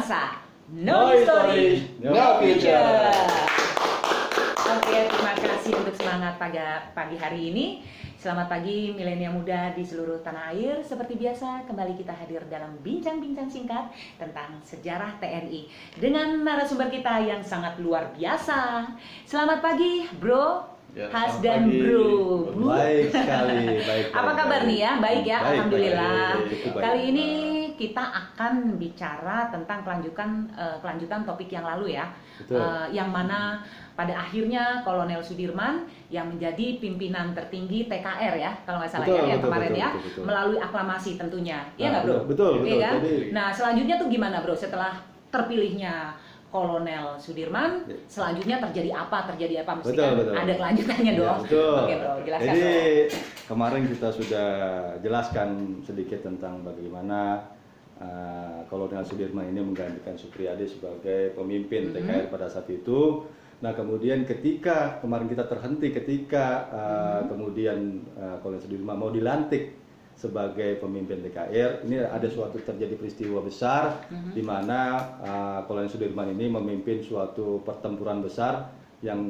Toy Story, no future. Oke, terima kasih untuk semangat pagi, pagi hari ini. Selamat pagi milenial muda di seluruh tanah air. Seperti biasa, kembali kita hadir dalam bincang-bincang singkat tentang sejarah TNI dengan narasumber kita yang sangat luar biasa. Selamat pagi, Bro. Ya, Has dan pagi. Bro. Baik sekali, baik. Apa baik, kabar baik. nih ya? Baik ya, Baik, alhamdulillah. baik, cukup baik. Kali ini kita akan bicara tentang kelanjutan eh, kelanjutan topik yang lalu ya. Betul. Eh, yang mana pada akhirnya Kolonel Sudirman yang menjadi pimpinan tertinggi TKR ya, kalau nggak salah Betul, ya, yang kemarin betul, ya, betul, betul. melalui aklamasi tentunya. Iya Nah, nggak bro? betul, betul, Iya kan? jadi- Nah selanjutnya tuh gimana bro? Setelah terpilihnya Kolonel Sudirman, Ya. selanjutnya terjadi apa? Terjadi apa? Mesti Betul, kan betul. ada kelanjutannya Ya, dong. betul. Oke bro, jelaskan Jadi bro. kemarin kita sudah jelaskan sedikit tentang bagaimana uh, Kolonel Sudirman ini menggantikan Supriyadi sebagai pemimpin Mhm. TKR pada saat itu. Nah kemudian ketika kemarin kita terhenti ketika uh, Mhm. kemudian uh, Kolonel Sudirman mau dilantik sebagai pemimpin TKR, ini ada suatu terjadi peristiwa besar Mhm. di mana uh, Kolonel Sudirman ini memimpin suatu pertempuran besar yang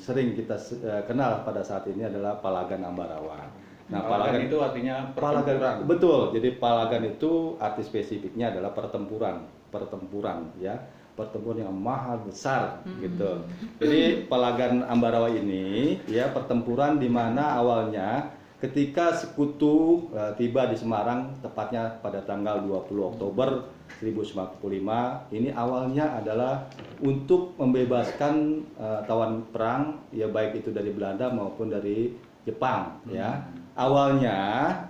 sering kita uh, kenal pada saat ini adalah Palagan Ambarawa. Nah, Palagan itu artinya pertempuran. Palagan betul. Jadi Palagan itu arti spesifiknya adalah pertempuran, pertempuran ya, pertempuran yang mahal besar Hmm. gitu. Jadi Palagan Ambarawa ini ya pertempuran di mana awalnya ketika sekutu eh, tiba di Semarang tepatnya pada tanggal 20 Oktober 1945 ini awalnya adalah untuk membebaskan eh, tawan perang ya baik itu dari Belanda maupun dari Jepang ya awalnya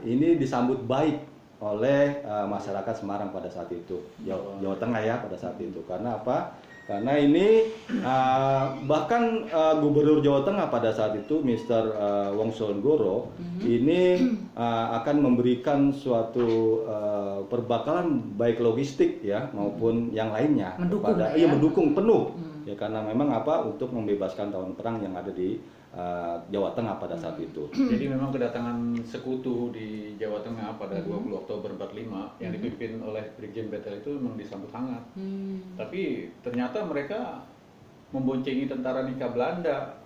ini disambut baik oleh eh, masyarakat Semarang pada saat itu Jawa, Jawa Tengah ya pada saat itu karena apa karena ini eh, bahkan eh, Gubernur Jawa Tengah pada saat itu Mr. eh, Wongsonegoro ini eh, akan memberikan suatu eh, perbakalan baik logistik ya maupun yang lainnya Mendukung kepada iya ya. mendukung penuh Hmm. Ya karena memang apa untuk membebaskan tahun perang yang ada di eh, Jawa Tengah pada saat itu. Jadi memang kedatangan sekutu di Jawa Tengah pada 20 Oktober 45 yang dipimpin oleh Brigjen Betel itu memang disambut hangat. Hmm. Tapi ternyata mereka memboncengi tentara Nika Belanda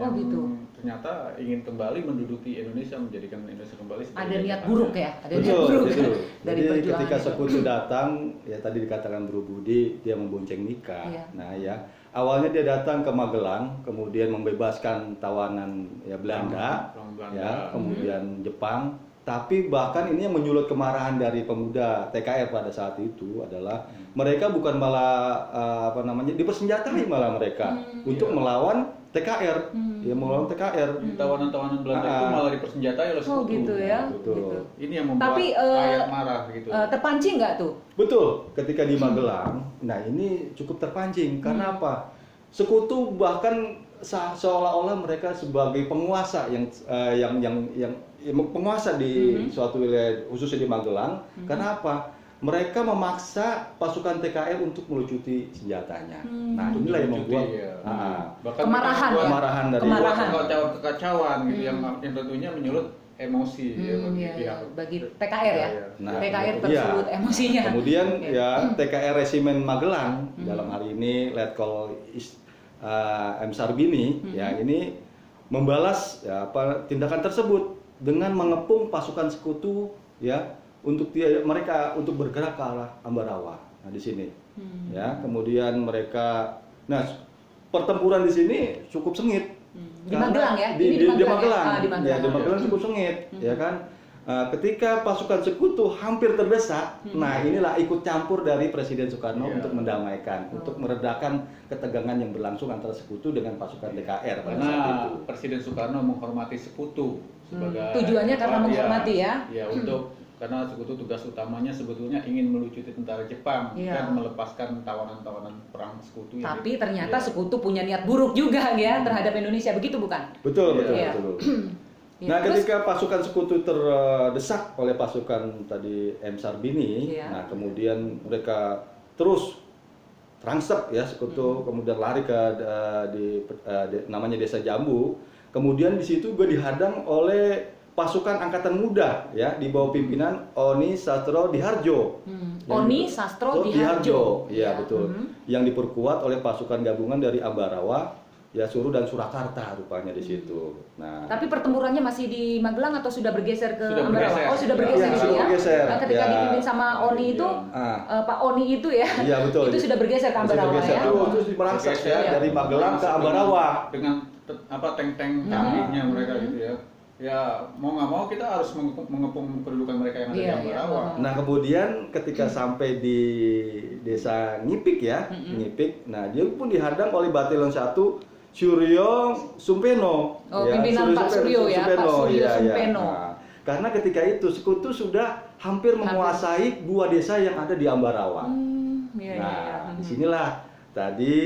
Oh, yang gitu. ternyata ingin kembali menduduki Indonesia menjadikan Indonesia kembali sebagai Ada niat buruk ya, ada niat buruk betul. dari Jadi ketika sekutu datang, ya tadi dikatakan Bro Budi, dia membonceng nikah. Iya. Nah ya, awalnya dia datang ke Magelang, kemudian membebaskan tawanan ya Belanda, Perang Belanda. ya, kemudian Jepang. Tapi bahkan ini yang menyulut kemarahan dari pemuda TKR pada saat itu adalah mereka bukan malah eh, apa namanya dipersenjatai malah mereka Hmm. untuk Iya. melawan TKR, Hmm. ya melawan TKR. Tawanan-tawanan Belanda itu Ah. malah dipersenjatai oleh Oh sekutu. gitu ya. Betul. Gitu. Ini yang membuat Tapi, eh, rakyat marah gitu. Eh, terpancing nggak tuh? Betul, ketika di Magelang, nah ini cukup terpancing karena apa? Sekutu bahkan se- seolah-olah mereka sebagai penguasa yang eh, yang yang yang, yang penguasa di Mhm. suatu wilayah khususnya di Magelang. Mhm. Karena apa? Mereka memaksa pasukan TKR untuk melucuti senjatanya. Hmm. Nah inilah yang membuat ya. ah, Bahkan Kemarahan ya? membuat- kemarahan dari Kemarahan. kekacauan-kekacauan gitu Hmm. yang yang tentunya menyulut emosi ya Hmm, bagi iya, pihak bagi TKR ya. Nah, TKR iya. tersulut emosinya. Kemudian Oke. ya TKR Resimen Magelang Hmm. dalam hal ini Letkol uh, M Sarbini Hmm. ya ini membalas ya apa tindakan tersebut dengan mengepung pasukan sekutu ya untuk dia mereka untuk bergerak ke arah Ambarawa. Nah di sini Hmm. ya kemudian mereka nah pertempuran di sini cukup sengit Hmm. Di Magelang ya? Di, Ini di, di Magelang ya? Magelang. Ah, di Ya, Magelang. di Magelang cukup sengit, Hmm. ya kan? Uh, ketika pasukan sekutu hampir terdesak, Hmm. nah inilah ikut campur dari Presiden Soekarno Iya. untuk mendamaikan, Oh. untuk meredakan ketegangan yang berlangsung antara sekutu dengan pasukan TKR pada karena saat itu. Presiden Soekarno menghormati sekutu sebagai Hmm. Tujuannya karena menghormati ya? ya untuk karena sekutu tugas utamanya sebetulnya ingin melucuti tentara Jepang Iya. dan melepaskan tawanan-tawanan perang sekutu yang Tapi di- ternyata iya. sekutu punya niat buruk juga ya terhadap Indonesia begitu bukan? Betul, Iya. betul, Iya. betul. Ya, nah, terus- ketika pasukan sekutu terdesak oleh pasukan tadi M Sarbini, Iya. nah kemudian mereka terus terangsep ya sekutu, Hmm. kemudian lari ke eh, di, eh, de- namanya Desa Jambu. Kemudian di situ juga dihadang oleh pasukan angkatan muda ya di bawah pimpinan Oni Satro Diharjo. Hmm. Oni Sastro Oh, Diharjo. Iya, betul. Mhm. Yang diperkuat oleh pasukan gabungan dari Ambarawa, ya Suru dan Surakarta rupanya di situ. Nah, Tapi pertempurannya masih di Magelang atau sudah bergeser ke Sudah Ambarawa? bergeser. Oh, sudah Ya, bergeser sudah itu ya. bergeser. Nah, ketika Ya. dipimpin sama Oni itu ah, eh, Pak Oni itu ya. Iya, betul. itu sudah bergeser ke Sudah Ambarawa bergeser. ya. Terus merangsek Bergeser, ya Iya. dari Magelang ke Ambarawa. dengan, apa tank-tank Hmm. canggihnya mereka gitu ya. Ya mau nggak mau kita harus mengepung, kedudukan mereka yang ada Iya, di Ambarawa. iya. Nah kemudian ketika sampai di desa Ngipik ya, Mm-mm. Ngipik, nah dia pun dihadang oleh Batalion 1 Suryo Sumpeno. Oh, pimpinan Pak Suryo ya, Pak Suryo iya, iya. Sumpeno. Nah, karena ketika itu sekutu sudah hampir menguasai dua desa yang ada di Ambarawa. Hmm, iya, iya, iya. Nah, Hmm. di sinilah tadi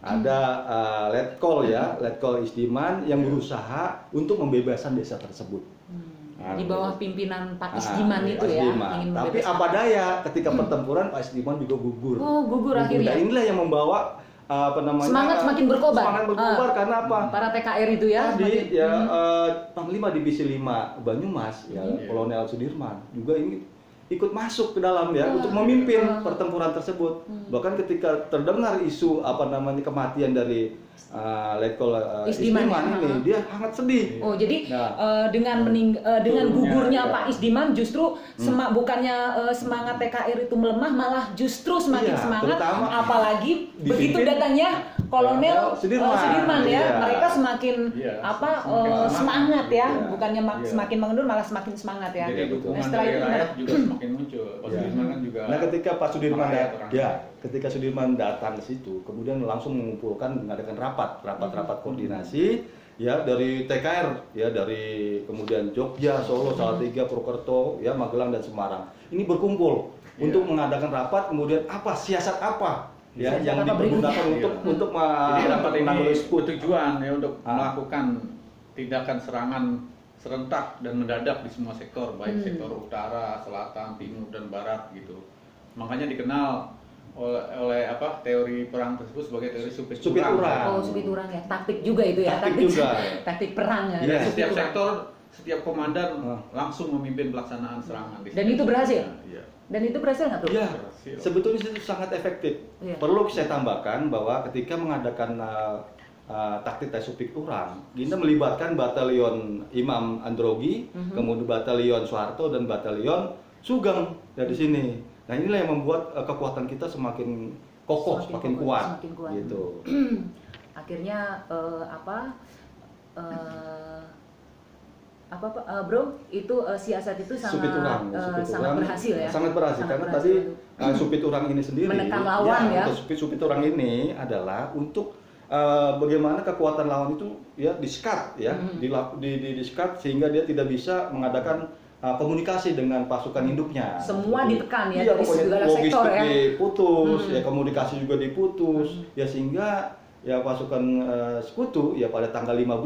ada uh, letkol ya, letkol Isdiman yang berusaha untuk membebaskan desa tersebut. Hmm. Nah, di bawah pimpinan Pak Ah, Isdiman iya, itu ya, Isdiman. ingin Tapi apa daya ketika pertempuran Pak Isdiman juga gugur. Oh, gugur Dan akhirnya. inilah yang membawa uh, apa namanya? Semangat semakin berkobar. Semangat berkobar Ah. karena apa? Para TKR itu ya. Tadi semakin- ya Hmm. eh, Panglima Divisi 5 Banyumas ya Hmm. Kolonel Sudirman juga ini ikut masuk ke dalam ya Wah. untuk memimpin Ah. pertempuran tersebut. Hmm. Bahkan ketika terdengar isu apa namanya kematian dari uh, Letkol uh, Isdiman, Isdiman, ya. ini dia sangat sedih. Oh jadi Nah. eh, dengan mening eh, dengan gugurnya ya. Pak Isdiman justru sema- bukannya eh, semangat TKR itu melemah malah justru semakin Iya, semangat terutama apalagi dipimpin begitu datangnya Kolonel Sudirman. eh, Sudirman ya Iya. mereka semakin Iya, apa semakin eh, semangat. semangat ya Iya. bukannya Iya. semakin mengendur malah semakin semangat ya. Jadi Iya, dukungan Nah, setelah dari itu rakyat gimana? juga semakin muncul. Pak Ya. Sudirman kan juga. Nah, ketika Pak Sudirman ya, rakyat. ketika Sudirman datang ke situ, kemudian langsung mengumpulkan mengadakan rapat, rapat-rapat koordinasi ya dari TKR ya dari kemudian Jogja, Solo, Salatiga, Purwokerto, ya Magelang dan Semarang. Ini berkumpul Iya. untuk mengadakan rapat kemudian apa siasat apa ya yang dipergunakan untuk Iya. untuk menanggulangi bertujuan ya untuk Ah. melakukan tindakan serangan serentak dan mendadak di semua sektor, baik Hmm. sektor utara, selatan, timur dan barat gitu. Makanya dikenal oleh, oleh apa teori perang tersebut sebagai teori supit Supit urang. urang. Oh, supit urang ya. Taktik juga itu ya. Taktik juga. taktik perang ya. Iya. Jadi supit setiap sektor, setiap komandan Ah. langsung memimpin pelaksanaan serangan. Dan itu berhasil? Iya. Dan itu berhasil nggak tuh? Ya, Berhasil. sebetulnya itu sangat efektif. Iya. Perlu saya tambahkan bahwa ketika mengadakan uh, uh, taktik tes supik urang, kita melibatkan batalion Imam Androgi, Mhm. kemudian batalion Soeharto dan batalion Sugeng dari sini. Nah inilah yang membuat uh, kekuatan kita semakin kokoh, Semakin semakin, kokoh, kuat, semakin kuat. gitu. akhirnya eh, apa apa Pak? Eh, bro itu eh, siasat itu sangat supit urang, eh, supit sangat urang berhasil ya Sangat berhasil Sangat karena berhasil. tadi uh, supit urang ini sendiri Menekan lawan ya. untuk supit supit urang ini adalah untuk uh, bagaimana kekuatan lawan itu ya di-skat ya, Mhm. dilap- di, di, di-skat sehingga dia tidak bisa mengadakan uh, komunikasi dengan pasukan induknya. Semua Seperti- ditekan ya, Iya, dari segala sektor ya. diputus, Mhm. ya komunikasi juga diputus, Mhm. ya sehingga ya pasukan uh, sekutu ya pada tanggal 15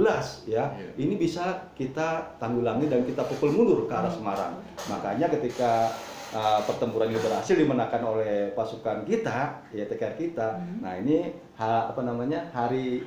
ya Iya. ini bisa kita tanggulangi dan kita pukul mundur ke Hmm. arah Semarang. Makanya ketika uh, pertempuran ini berhasil dimenangkan oleh pasukan kita, ya TKR kita. Mhm. Nah ini ha- apa namanya hari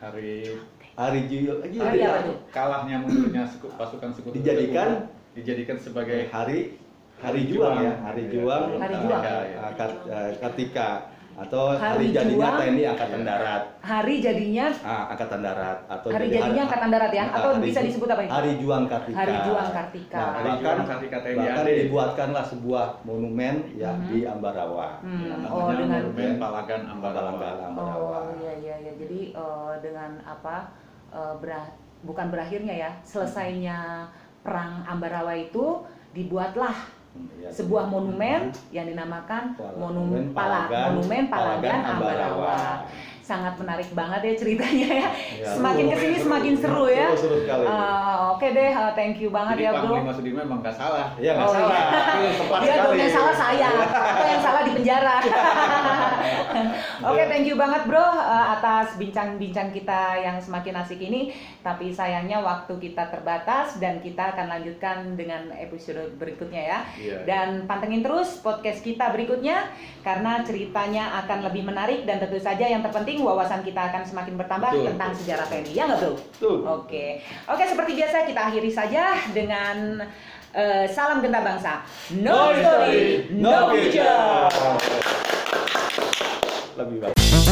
Hari hari Hari iya, apa tuh? kalahnya mundurnya seku- pasukan sekutu Dijadikan- tersebut dijadikan sebagai hari hari juang ya hari Iya. juang Hari uh, juang. uh, uh, Kartika atau Hari hari, jadinya juang. TNI Angkatan. Darat hari jadinya ah, Angkatan Darat atau hari jadi jadinya angkatan darat ya atau hari bisa disebut apa itu Hari Juang Kartika. Hari Juang Kartika. Nah, Hari bahkan, Juang Kartika TNI bahkan dibuatkanlah sebuah monumen ya Mhm. di Ambarawa. Hmm, Ya, oh, dengan- Monumen Palagan Ambarawa. Oh iya iya iya. Jadi eh, dengan apa eh, berah- bukan berakhirnya ya, selesainya perang Ambarawa itu dibuatlah Hmm, ya. Sebuah monumen yang dinamakan Monumen Monumen Pala Palagan- Monumen Palagan Ambarawa. Sangat menarik banget ya ceritanya ya. Ya, Semakin seru, ke sini seru. semakin seru ya. Seru, seru sekali. Ah, Oke deh, ah, thank you banget Jadi ya bro. Panglima Sudirman emang nggak salah. Iya nggak Oh, salah. iya. Tepat Dia sekali. yang salah saya, atau yang salah di penjara. Oke, thank you banget bro uh, atas bincang-bincang kita yang semakin asik ini. Tapi sayangnya waktu kita terbatas dan kita akan lanjutkan dengan episode berikutnya ya. Iya. Dan pantengin terus podcast kita berikutnya karena ceritanya akan lebih menarik dan tentu saja yang terpenting penting wawasan kita akan semakin bertambah Betul, tentang betul. sejarah TNI. Ya nggak bro? Betul. Oke, oke seperti biasa kita akhiri saja dengan eh, salam genta bangsa. No, story, no future. Lebih baik.